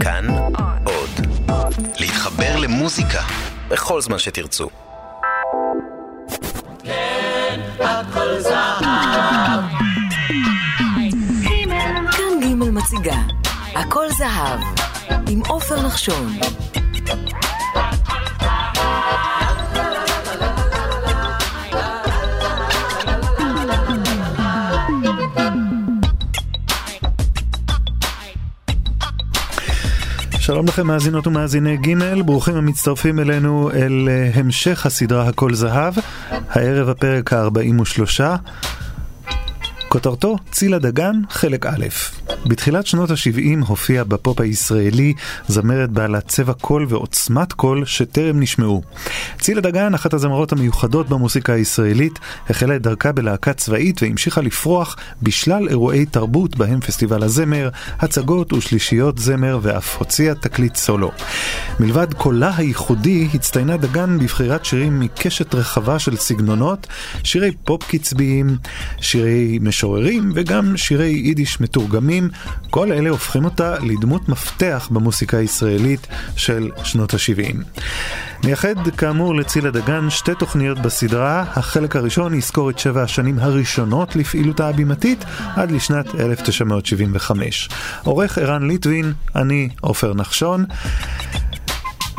כאן עוד. להתחבר למוזיקה בכל זמן שתרצו. כן, הכל זהב. כאן ג' מציגה, הכל זהב, עם עופר נחשון. שלום לכם מאזינות ומאזיני ג', ברוכים המצטרפים אלינו אל אה, המשך הסדרה הכל זהב, הערב הפרק ה-43, כותרתו צילה דגן, חלק א'. בתחילת שנות ה-70 הופיע בפופ הישראלי זמרת בעלת צבע קול ועוצמת קול שטרם נשמעו. צילה דגן, אחת הזמרות המיוחדות במוסיקה הישראלית, החלה את דרכה בלהקה צבאית והמשיכה לפרוח בשלל אירועי תרבות בהם פסטיבל הזמר, הצגות ושלישיות זמר ואף הוציאה תקליט סולו. מלבד קולה הייחודי, הצטיינה דגן בבחירת שירים מקשת רחבה של סגנונות, שירי פופ קצביים, שירי משוררים וגם שירי יידיש מתורגמים, כל אלה הופכים אותה לדמות מפתח במוסיקה הישראלית של שנות ה-70. נייחד כאמור לצילה דגן שתי תוכניות בסדרה, החלק הראשון יזכור את שבע השנים הראשונות לפעילותה הבימתית עד לשנת 1975. עורך ערן ליטבין, אני עופר נחשון.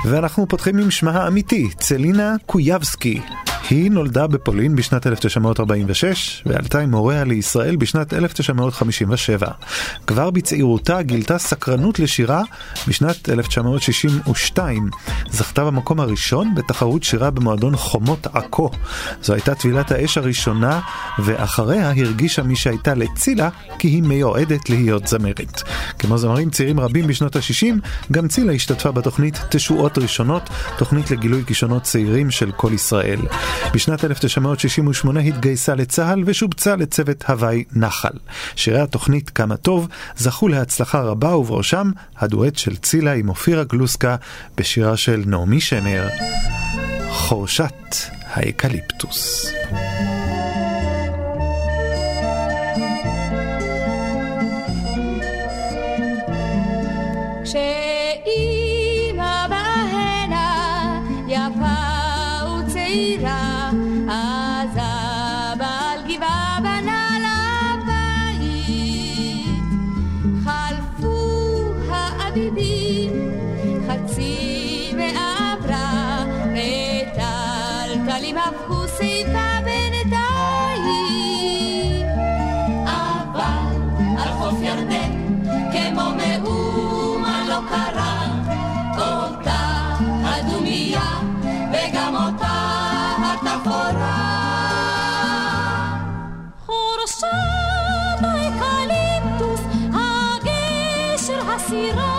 ואנחנו פותחים עם שמה האמיתי, צלינה קויבסקי. היא נולדה בפולין בשנת 1946 ועלתה עם הוריה לישראל בשנת 1957. כבר בצעירותה גילתה סקרנות לשירה בשנת 1962. זכתה במקום הראשון בתחרות שירה במועדון חומות עכו. זו הייתה טבילת האש הראשונה ואחריה הרגישה מי שהייתה לצילה כי היא מיועדת להיות זמרת. כמו זמרים צעירים רבים בשנות ה-60, גם צילה השתתפה בתוכנית תשועות ראשונות, תוכנית לגילוי כישרונות צעירים של כל ישראל. בשנת 1968 התגייסה לצה"ל ושובצה לצוות הוואי נחל. שירי התוכנית כמה טוב זכו להצלחה רבה ובראשם הדואט של צילה עם אופירה גלוסקה בשירה של נעמי שמר, חורשת האקליפטוס. כמו מאומה לא קרה אותה הדומייה וגם אותה התפאורה חורשת האקליפטוס הגשר הסירה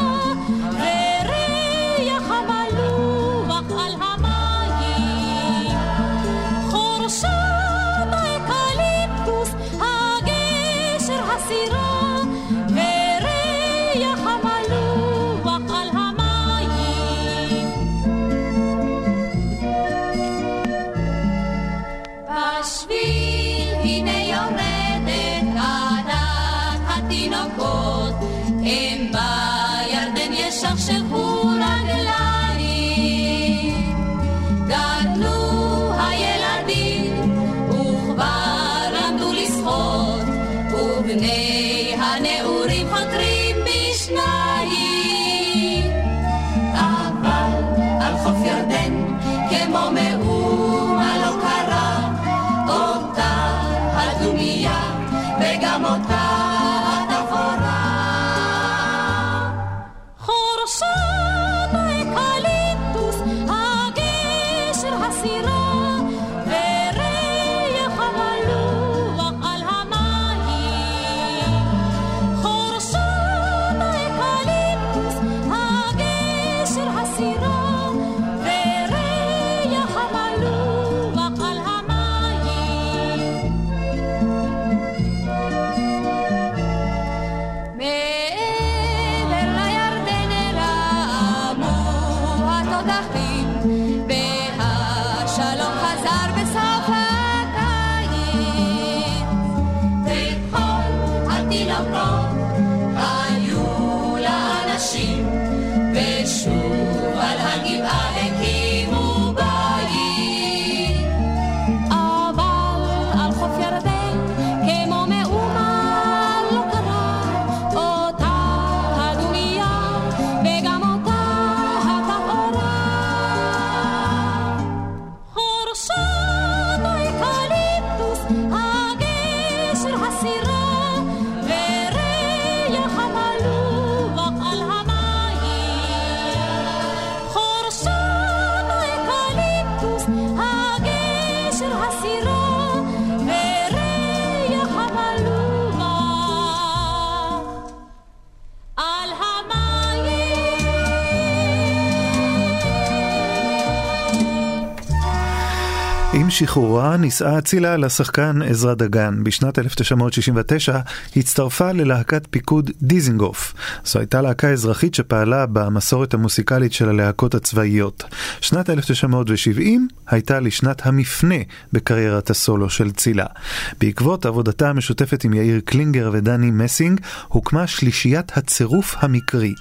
ติโลก שחרורה נישאה אצילה לשחקן עזרא דגן. בשנת 1969 הצטרפה ללהקת פיקוד דיזינגוף. זו הייתה להקה אזרחית שפעלה במסורת המוסיקלית של הלהקות הצבאיות. שנת 1970 הייתה לשנת המפנה בקריירת הסולו של צילה. בעקבות עבודתה המשותפת עם יאיר קלינגר ודני מסינג, הוקמה שלישיית הצירוף המקרי.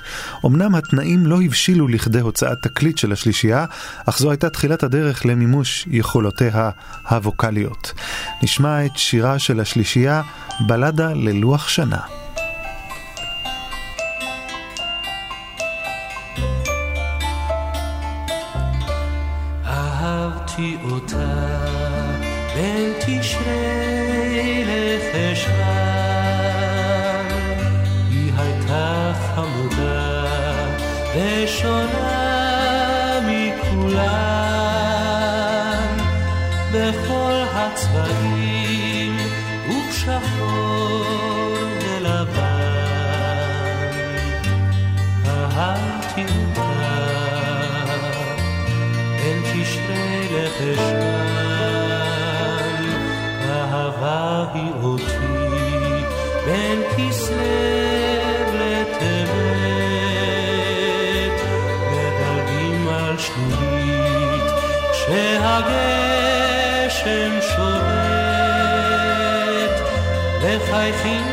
אמנם התנאים לא הבשילו לכדי הוצאת תקליט של השלישייה, אך זו הייתה תחילת הדרך למימוש יכולות יכולותיה הווקאליות. נשמע את שירה של השלישייה, בלדה ללוח שנה. אהבתי אותה בין תשרי לחשוון, היא הייתה חמודה ושונה צבעים ובשחור ולבן. אהבתי אותה בין תשרי לחשוון, אהבה היא אותי בין כסלו לטבת, מדלגים על שלולית כשהגשם מחייכים בכל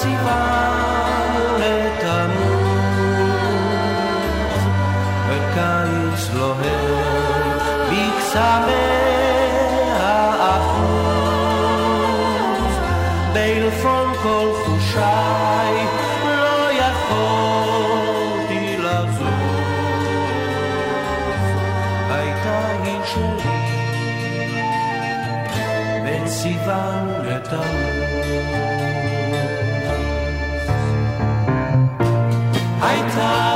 סיוון לתמוז, וקיץ לוהר בקסמי האחוז, בעלפון כל חושיי לא יכולתי לחזור, הייתה היא שלי בין סיוון לתמוז. time.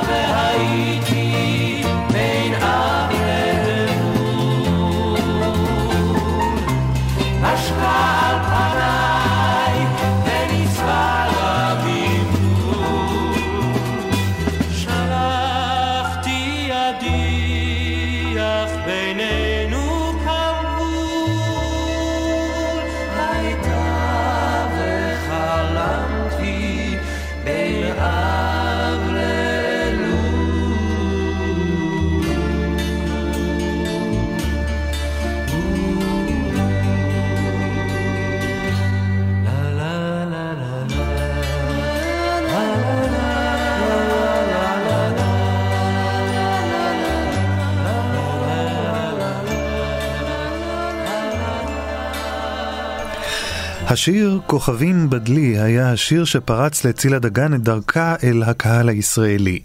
השיר "כוכבים בדלי" היה השיר שפרץ לצילה דגן את דרכה אל הקהל הישראלי.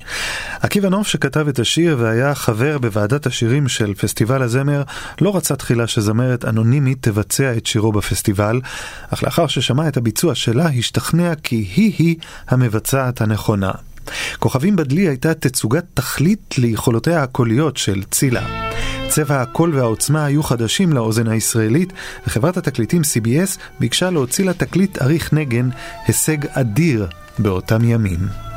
עקיבא נוף שכתב את השיר והיה חבר בוועדת השירים של פסטיבל הזמר, לא רצה תחילה שזמרת אנונימית תבצע את שירו בפסטיבל, אך לאחר ששמע את הביצוע שלה, השתכנע כי היא-היא המבצעת הנכונה. כוכבים בדלי הייתה תצוגת תכלית ליכולותיה הקוליות של צילה. צבע הקול והעוצמה היו חדשים לאוזן הישראלית, וחברת התקליטים CBS ביקשה להוציא לה תקליט אריך נגן, הישג אדיר באותם ימים.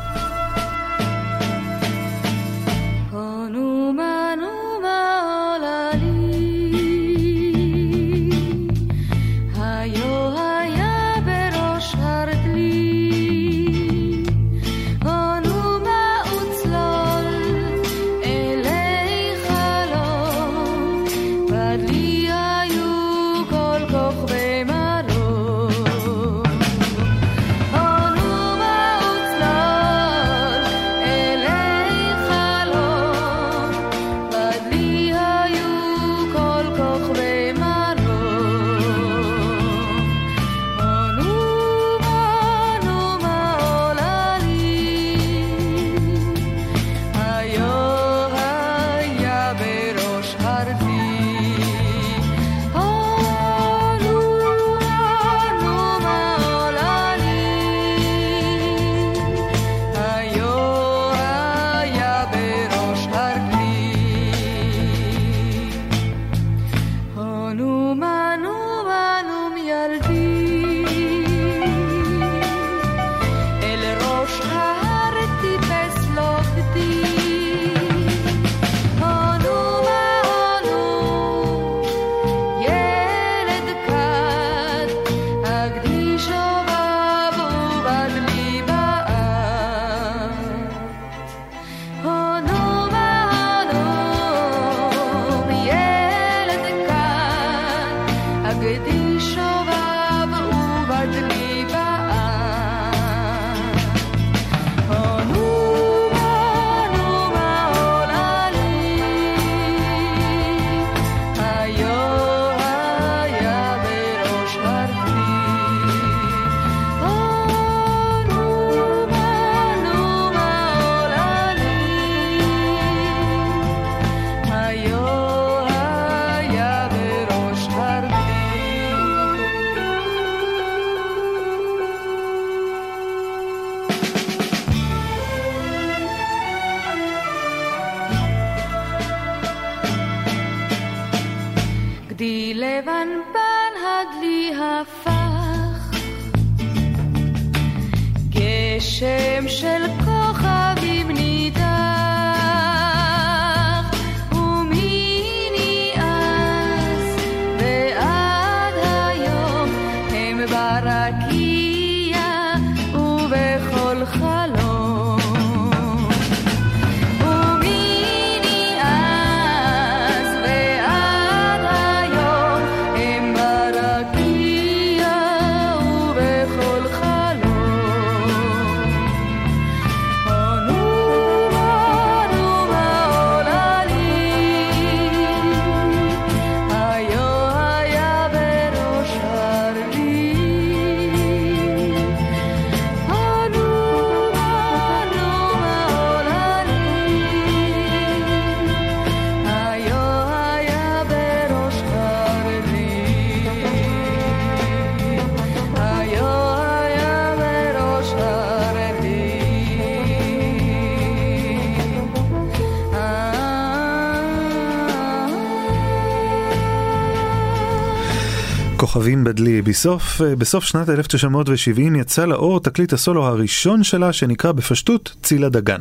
כוכבים בדלי. בסוף, אה, בסוף שנת 1970 יצא לאור תקליט הסולו הראשון שלה שנקרא בפשטות צילה דגן.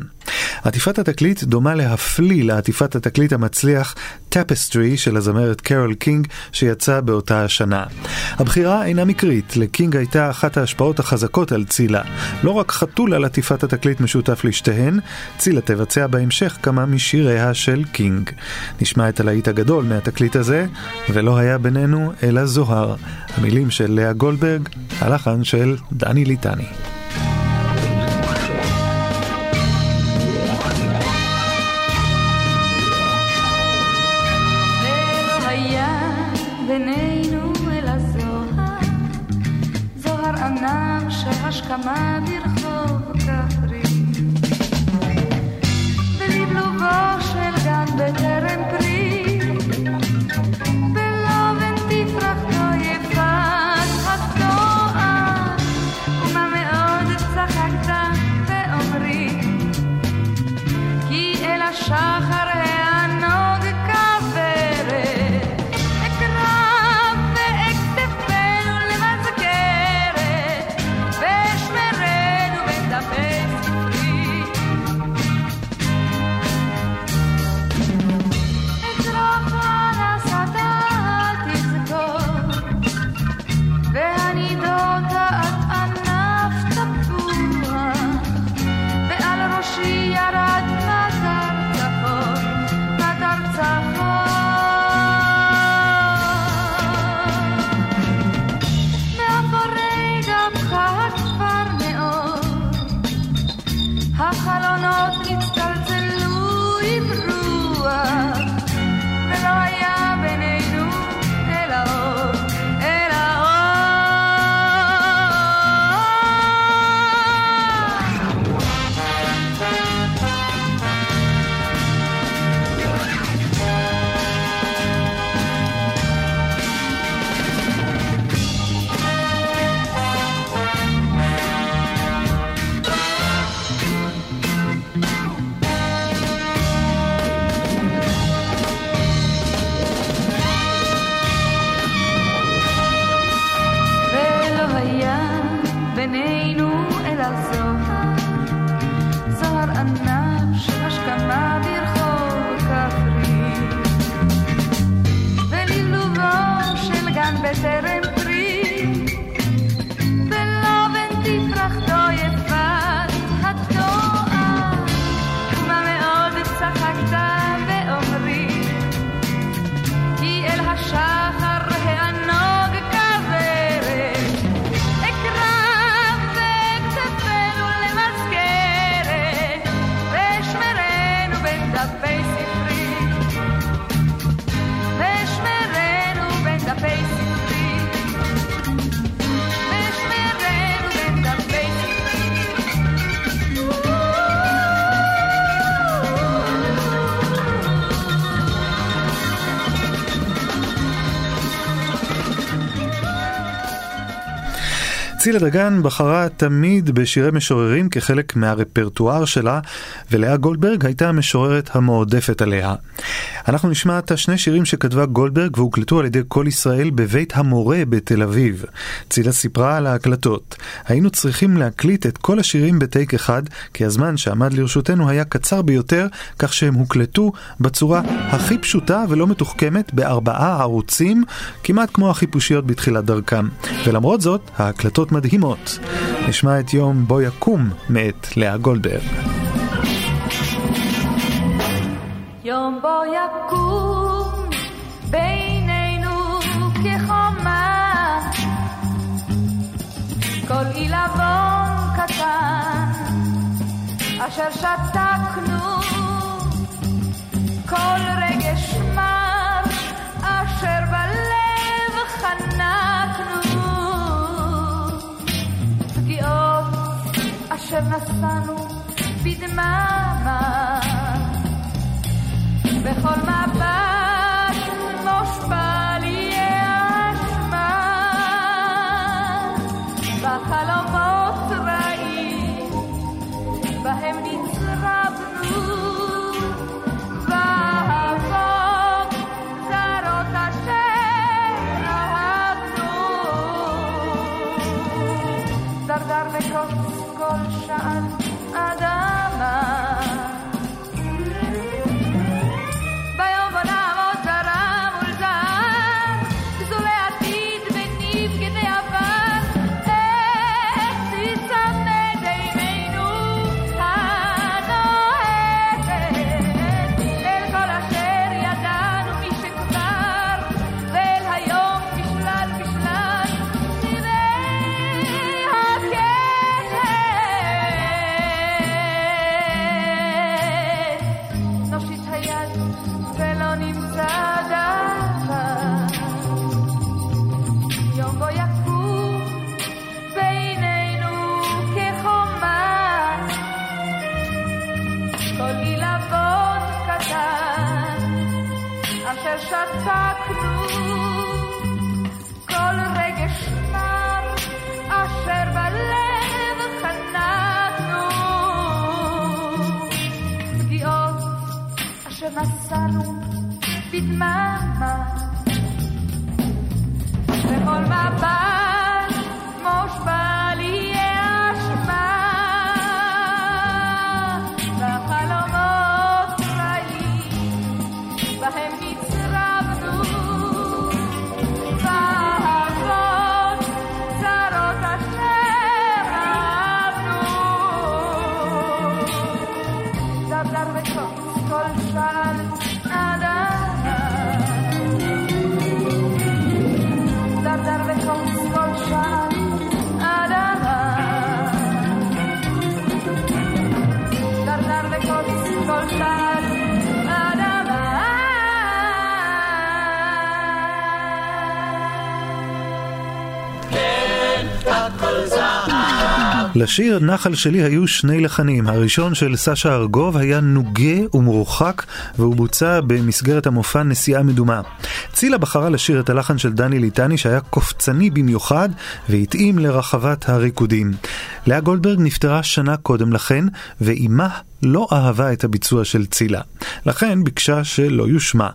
עטיפת התקליט דומה להפליא לעטיפת התקליט המצליח טפסטרי של הזמרת קרול קינג שיצא באותה השנה. הבחירה אינה מקרית, לקינג הייתה אחת ההשפעות החזקות על צילה. לא רק חתול על עטיפת התקליט משותף לשתיהן, צילה תבצע בהמשך כמה משיריה של קינג. נשמע את הלהיט הגדול מהתקליט הזה, ולא היה בינינו אלא זוהר. המילים של לאה גולדברג, הלחן של דני ליטני. בינינו אלא זוהר, זוהר ענב שהשכמה ברחוב צילה דגן בחרה תמיד בשירי משוררים כחלק מהרפרטואר שלה, ולאה גולדברג הייתה המשוררת המועדפת עליה. אנחנו נשמע את השני שירים שכתבה גולדברג והוקלטו על ידי כל ישראל בבית המורה בתל אביב. צילה סיפרה על ההקלטות. היינו צריכים להקליט את כל השירים בטייק אחד, כי הזמן שעמד לרשותנו היה קצר ביותר, כך שהם הוקלטו בצורה הכי פשוטה ולא מתוחכמת בארבעה ערוצים, כמעט כמו החיפושיות בתחילת דרכם. ולמרות זאת, ההקלטות מדהימות. נשמע את יום בו יקום מאת לאה גולדברג. יום בו יקום בינינו כחומה כל עילבון קטן אשר שתקנו כל אשר נשאנו בדממה בכל מבט ולא נמצא דבר. יום בו יקום בינינו כחומה, לשיר נחל שלי היו שני לחנים. הראשון של סשה ארגוב היה נוגה ומרוחק, והוא בוצע במסגרת המופע נסיעה מדומה. צילה בחרה לשיר את הלחן של דני ליטני שהיה קופצני במיוחד, והתאים לרחבת הריקודים. לאה גולדברג נפטרה שנה קודם לכן, ואימה לא אהבה את הביצוע של צילה. לכן ביקשה שלא יושמע.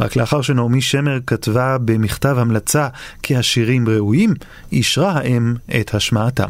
רק לאחר שנעמי שמר כתבה במכתב המלצה כי השירים ראויים, אישרה האם את השמעתם.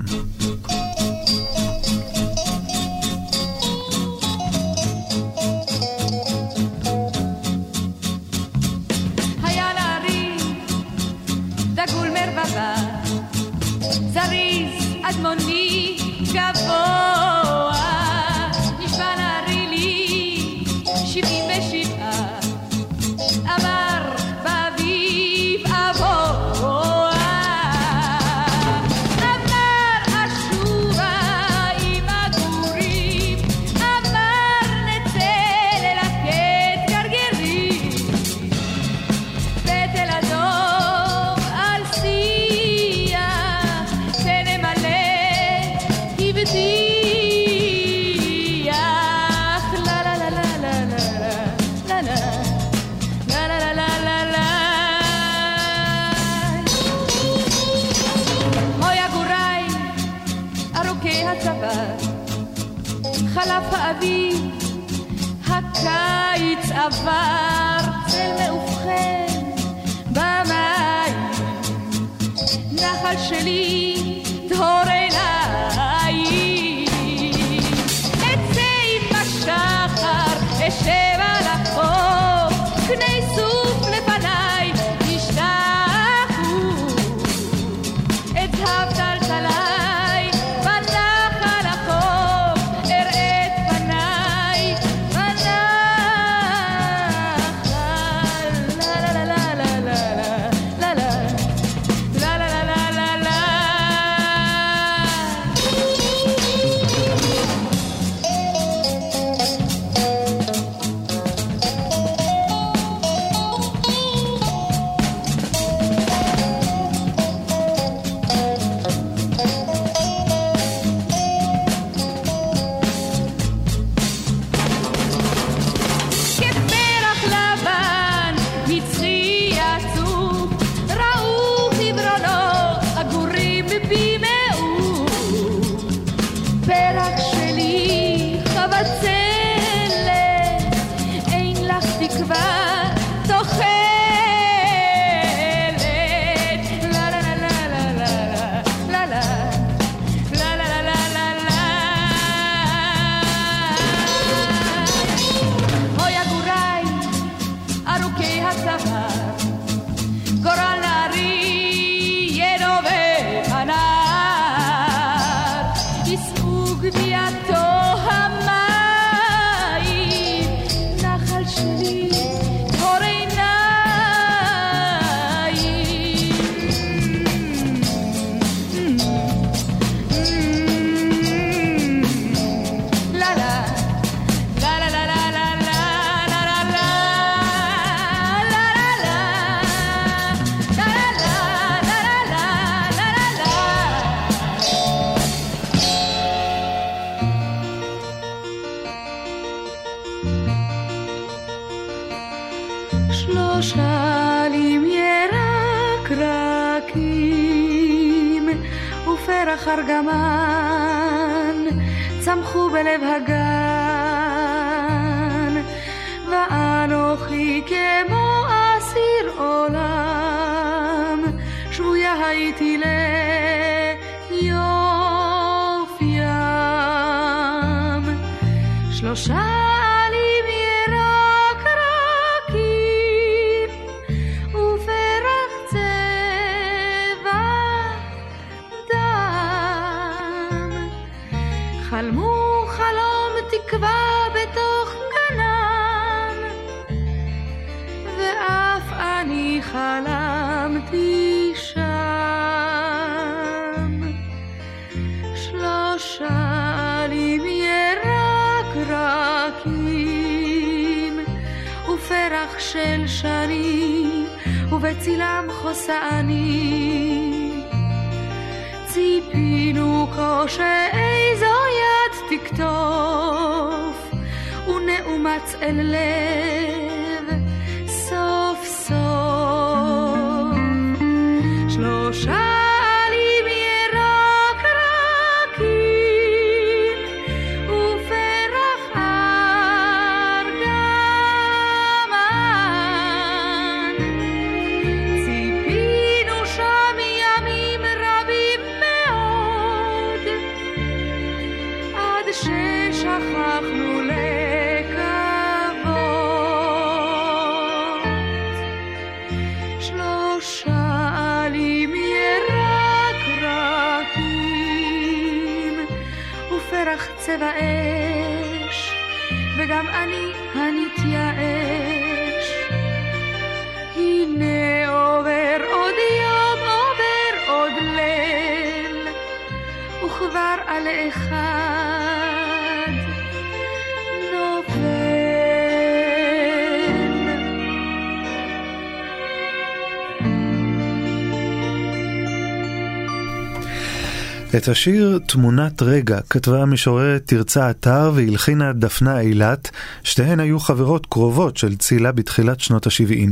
את השיר "תמונת רגע" כתבה המשוררת תרצה אתר והלחינה דפנה אילת, שתיהן היו חברות קרובות של צילה בתחילת שנות ה-70.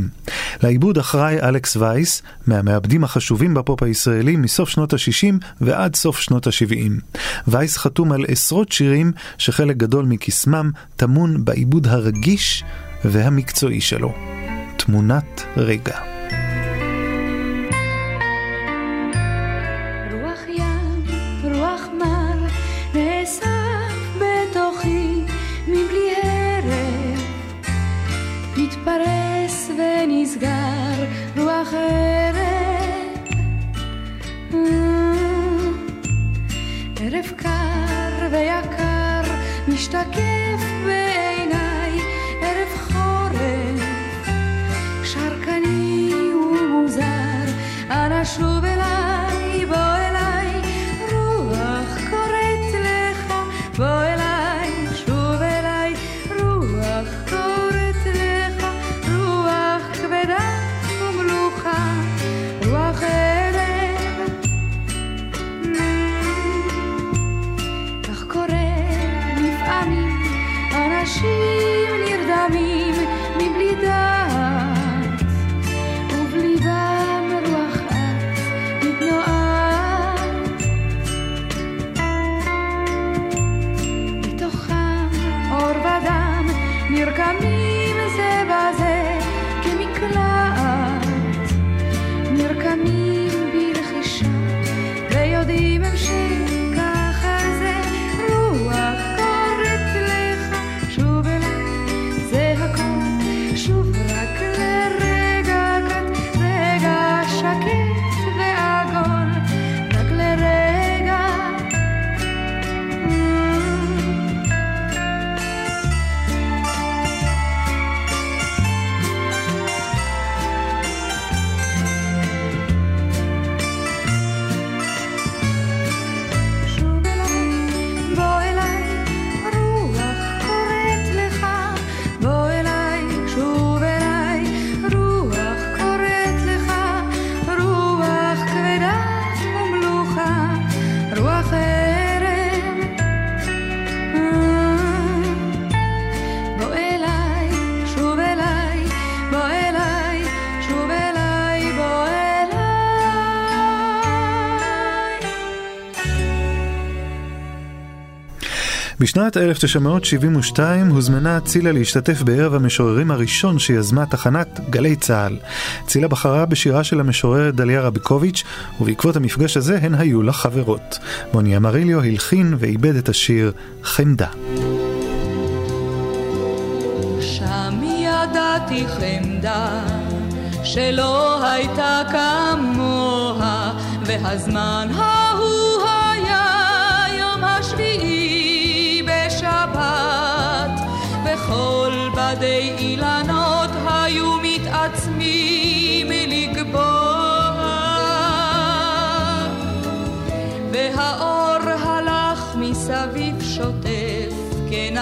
לעיבוד אחראי אלכס וייס, מהמעבדים החשובים בפופ הישראלי מסוף שנות ה-60 ועד סוף שנות ה-70. וייס חתום על עשרות שירים שחלק גדול מקסמם טמון בעיבוד הרגיש והמקצועי שלו. תמונת רגע. רוח ערב ערב קר ויקר משתקף בשנת 1972 הוזמנה צילה להשתתף בערב המשוררים הראשון שיזמה תחנת גלי צה"ל. צילה בחרה בשירה של המשוררת דליה רביקוביץ', ובעקבות המפגש הזה הן היו לה חברות. מוני אמריליו הלחין ועיבד את השיר חמדה. שם ידעתי חמדה שלא הייתה כמוה, והזמן ההוא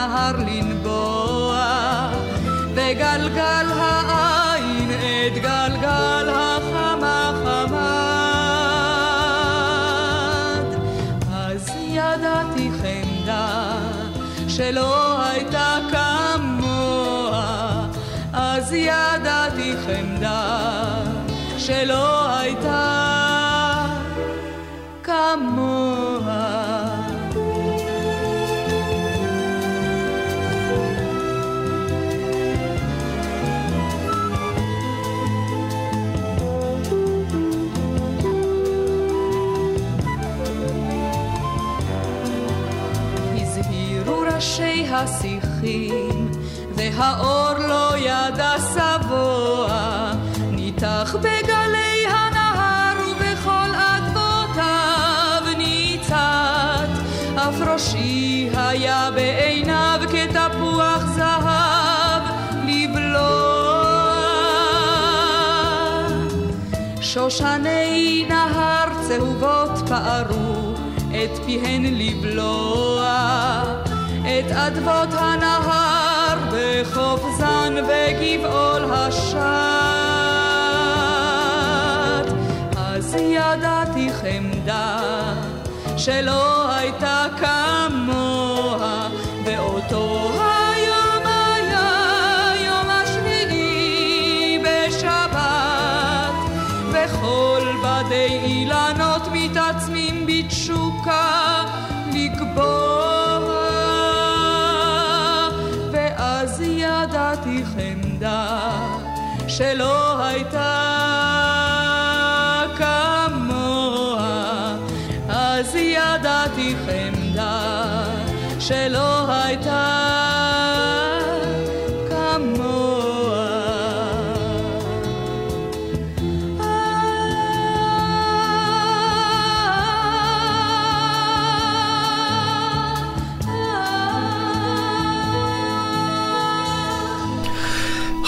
כנהר לנבוע, וגלגל העין את גלגל החמה-חמד. אז ידעתי חמדה שלא הייתה כמוה, אז ידעתי חמדה שלא הייתה כמוה. ראשי השיחים, והאור לא ידע שבוע, ניתח בגלי הנהר ובכל אדמותיו ניצת, אף ראשי היה בעיניו כתפוח זהב לבלוע. שושני נהר צהובות פערו את פיהן לבלוע, את אדמות הנהר בחוף זן בגבעול השט. אז ידעתי חמדה שלא הייתה כמוה, באותו היום שלא הייתה כמוה, אז ידעתי חמדה שלא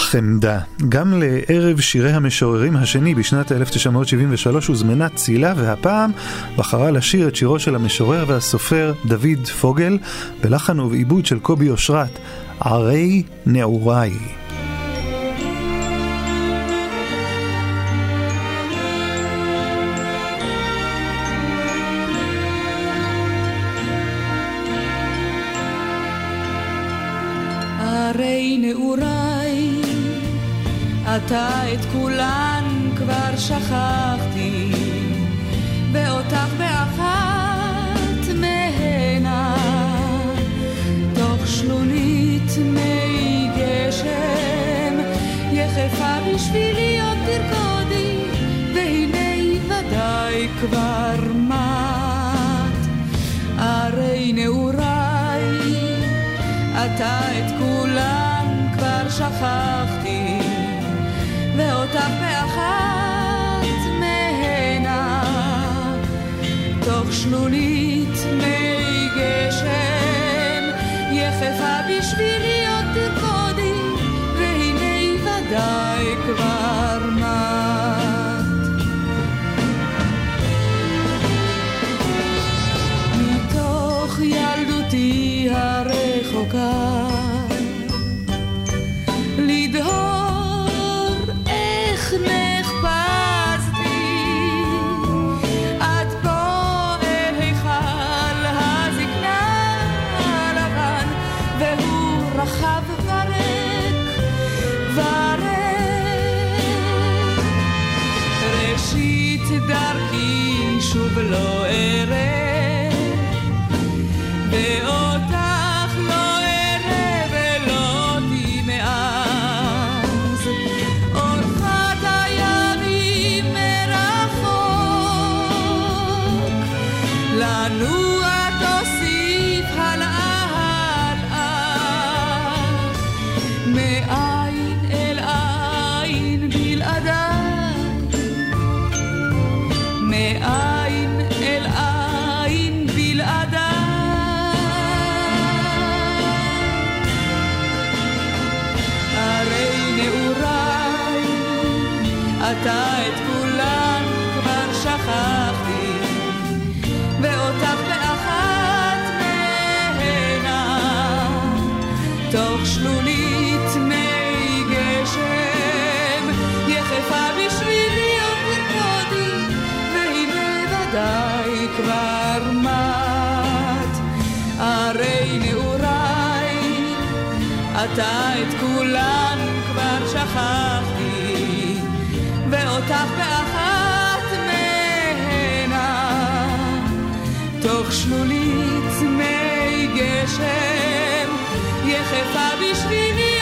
חמדה. גם לערב שירי המשוררים השני בשנת 1973 הוזמנה צילה, והפעם בחרה לשיר את שירו של המשורר והסופר דוד פוגל, בלחן ובעיבוד של קובי אושרת, ערי נעוריי. שכחתי, ואותך באחת מהנה, תוך שלולית מי גשם, יחפה בשבילי עוד תרקודי, והנה ודאי כבר מת. הרי נעוריי, אתה את שלולית מי גשם, יחפה בשבילי עוד תרקודי, והנה ודאי כבר מת. מתוך ילדותי הרחוקה אתה את כולן כבר שכחתי ואותך באחת מהנה. תוך שלולית מי גשם יחפה בשבילי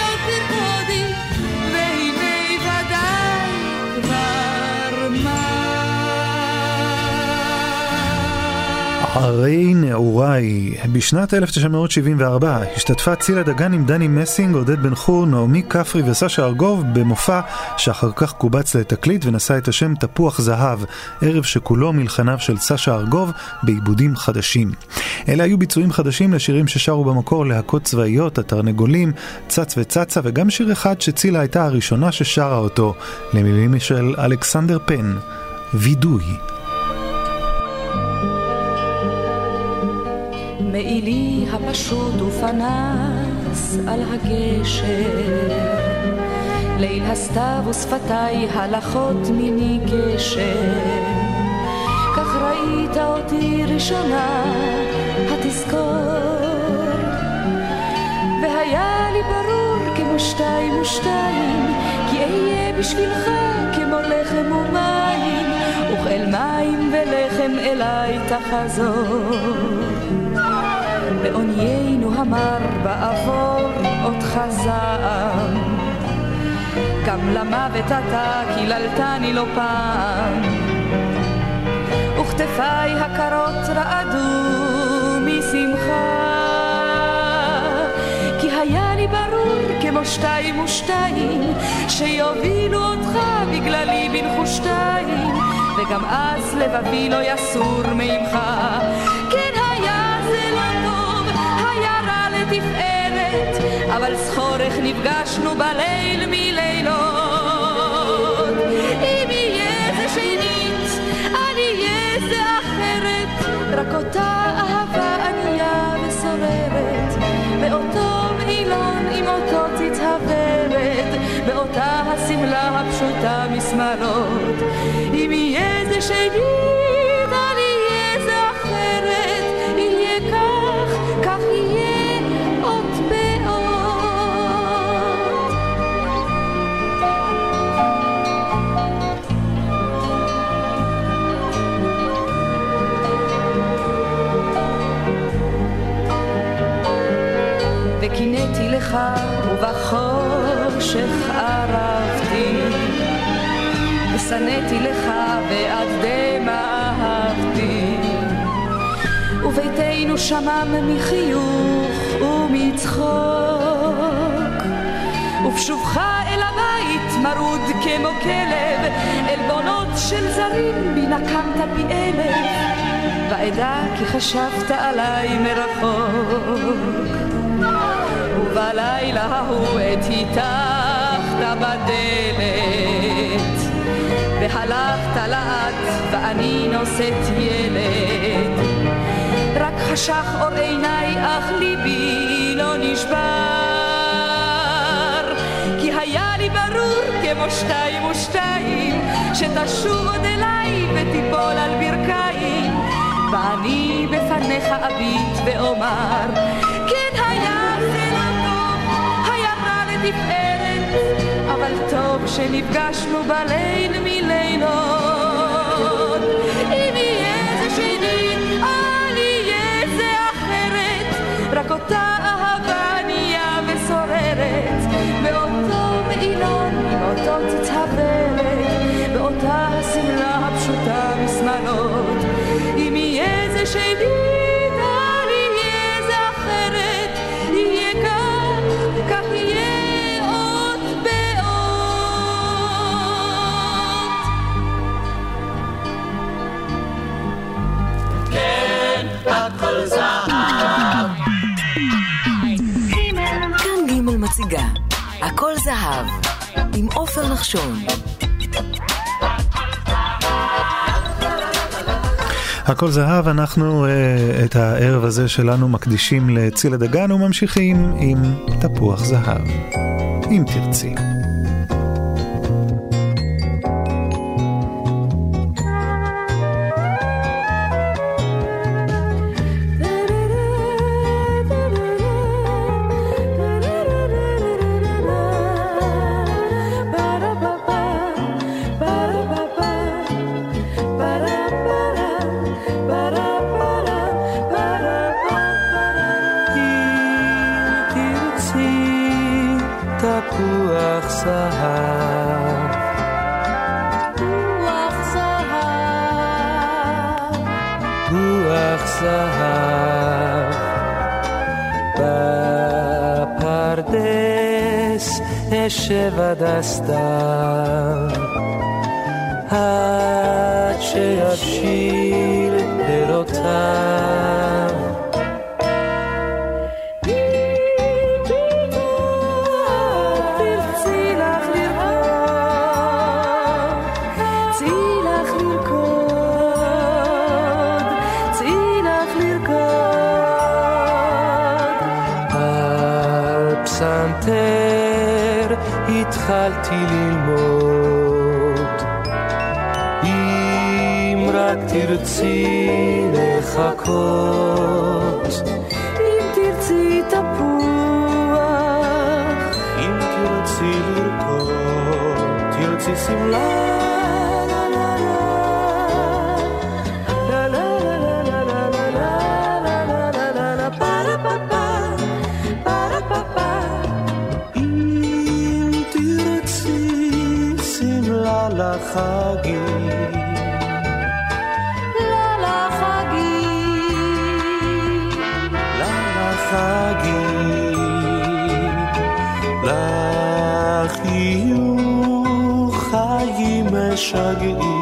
ערי נעוריי. בשנת 1974 השתתפה צילה דגן עם דני מסינג, עודד בן חור, נעמי כפרי וסשה ארגוב במופע שאחר כך קובץ לתקליט ונשא את השם תפוח זהב, ערב שכולו מלחניו של סשה ארגוב בעיבודים חדשים. אלה היו ביצועים חדשים לשירים ששרו במקור להקות צבאיות, התרנגולים, צץ וצצה וגם שיר אחד שצילה הייתה הראשונה ששרה אותו, למילים של אלכסנדר פן, וידוי. מעילי הפשוט ופנס על הגשר ליל הסתיו ושפתיי הלכות מיני גשר כך ראית אותי ראשונה, התזכור. והיה לי ברור כמו שתיים ושתיים, כי אהיה בשבילך כמו לחם ומים, וכאל מים ולחם אליי תחזור. בעוניינו המר בעבור אותך זעם. גם למוות אתה קיללתני לא פעם. וכתפיי הקרות רעדו משמחה. כי היה לי ברור כמו שתיים ושתיים, שיובילו אותך בגללי בנחושתיים, וגם אז לבבי לא יסור מעמך. רע לתפארת, אבל זכורך נפגשנו בליל מלילות. אם יהיה זה שנית, אל יהיה זה אחרת, רק אותה אהבה ענייה וסוררת, באותו מעילון עם אותו תתהוורת, באותה השמלה הפשוטה משמאלות. אם יהיה זה שנית, לך ובחושך ערבתי. ושנאתי לך ועד דמע אהבתי. וביתנו שמם מחיוך ומצחוק. ובשובך אל הבית מרוד כמו כלב. עלבונות של זרים בי נקמת פי אלף. ואדע כי חשבת עליי מרחוק ובלילה ההוא עת היתכת בדלת והלכת לאט ואני נושאת ילד. רק חשך אור עיניי אך ליבי לא נשבר. כי היה לי ברור כמו שתיים ושתיים שתשוב עוד אליי ותיפול על ברכיים. ואני בפניך אביט ואומר רע לתפארת אבל טוב שנפגשנו בליל מלילות. אם יהיה זה שנית, אל יהיה זה אחרת. רק אותה אהבה ענייה וסוררת באותו מעילון עם אותו תתהוורת באותה השמלה הפשוטה משמאלות. אם יהיה זה שנית, מציגה הכל זהב עם עופר נחשון הכל זהב, אנחנו uh, את הערב הזה שלנו מקדישים לצילה דגן וממשיכים עם תפוח זהב, אם תרצי. desta משגעים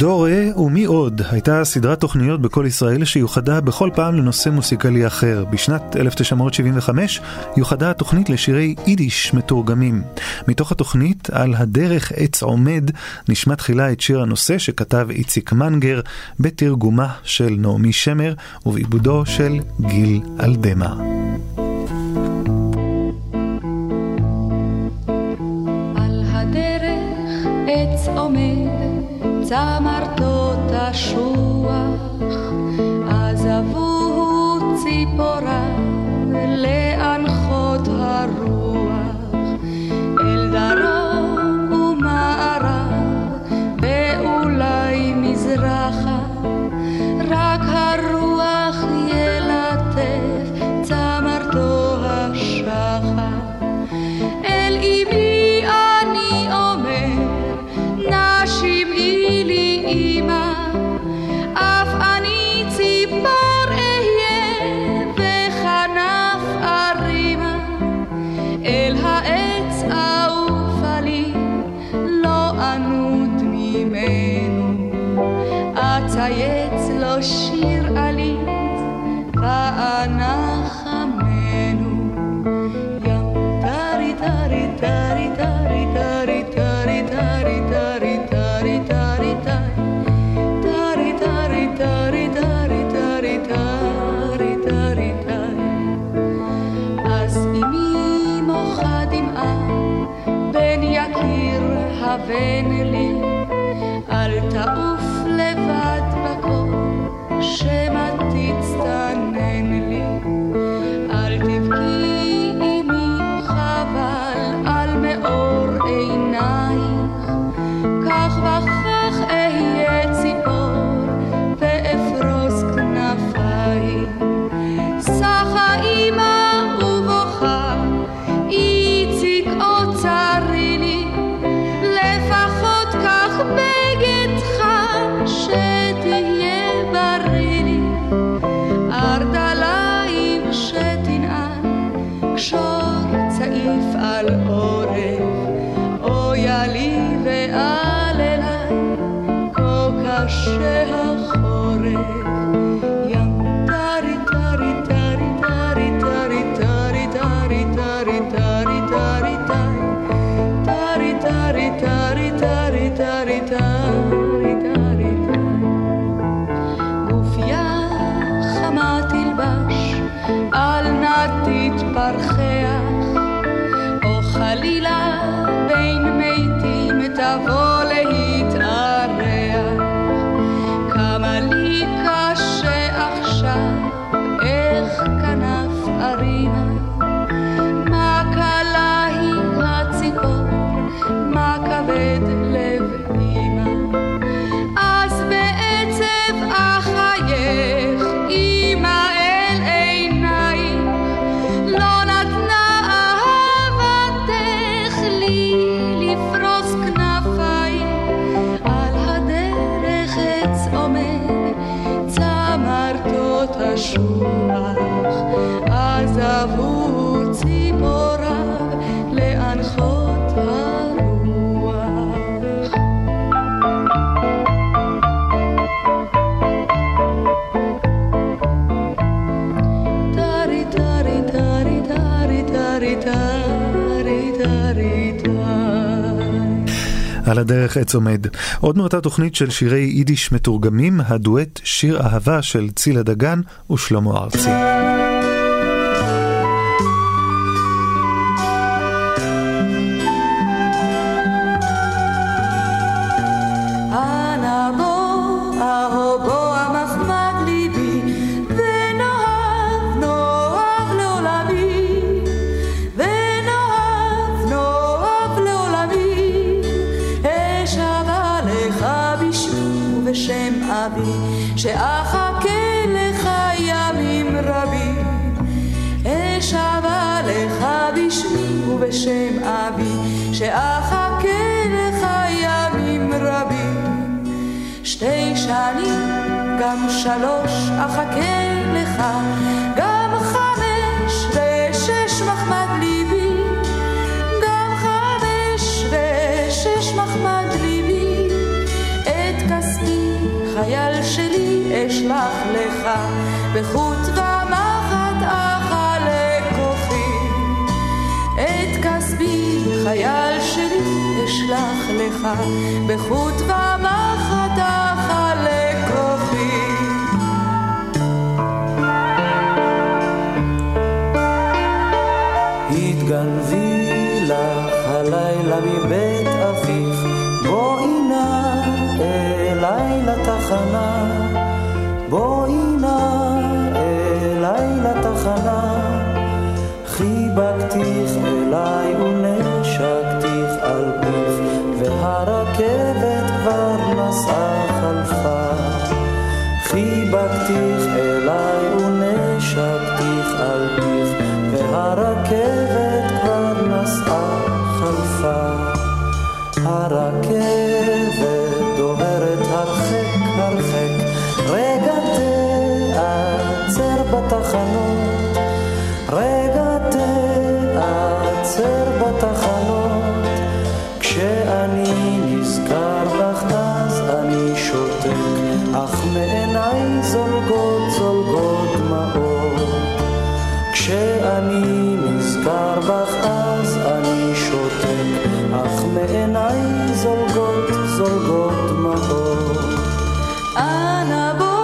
דורה ומי עוד הייתה סדרת תוכניות בקול ישראל שיוחדה בכל פעם לנושא מוסיקלי אחר. בשנת 1975 יוחדה התוכנית לשירי יידיש מתורגמים. מתוך התוכנית על הדרך עץ עומד נשמע תחילה את שיר הנושא שכתב איציק מנגר בתרגומה של נעמי שמר ובעיבודו של גיל אלדמה. צמרתות השוח, עזבו ציפורה הבן הדרך עץ עומד. עוד מאותה תוכנית של שירי יידיש מתורגמים, הדואט שיר אהבה של צילה דגן ושלמה ארצי. חייל שלי, אשלח לך, בחוט ומחט Она будет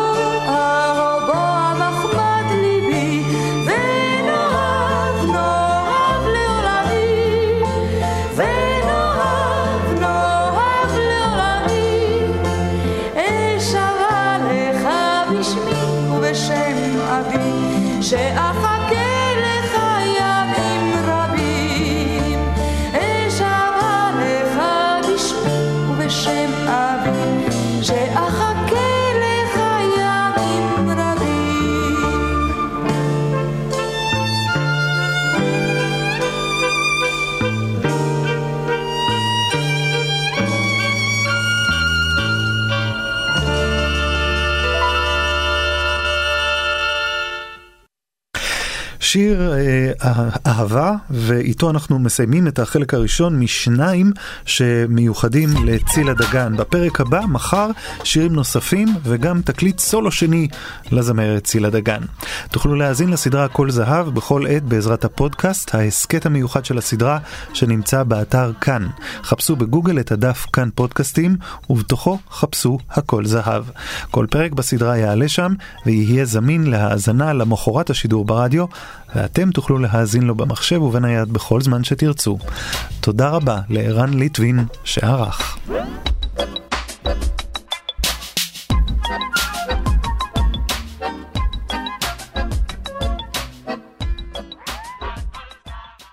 Bashir é אהבה, ואיתו אנחנו מסיימים את החלק הראשון משניים שמיוחדים לצילה דגן. בפרק הבא, מחר, שירים נוספים וגם תקליט סולו שני לזמרת צילה דגן. תוכלו להאזין לסדרה כל זהב בכל עת בעזרת הפודקאסט, ההסכת המיוחד של הסדרה שנמצא באתר כאן. חפשו בגוגל את הדף כאן פודקאסטים, ובתוכו חפשו הכל זהב. כל פרק בסדרה יעלה שם, ויהיה זמין להאזנה למחרת השידור ברדיו, ואתם תוכלו להאזין לו במחשב ובנייד בכל זמן שתרצו. תודה רבה לערן ליטבין שערך.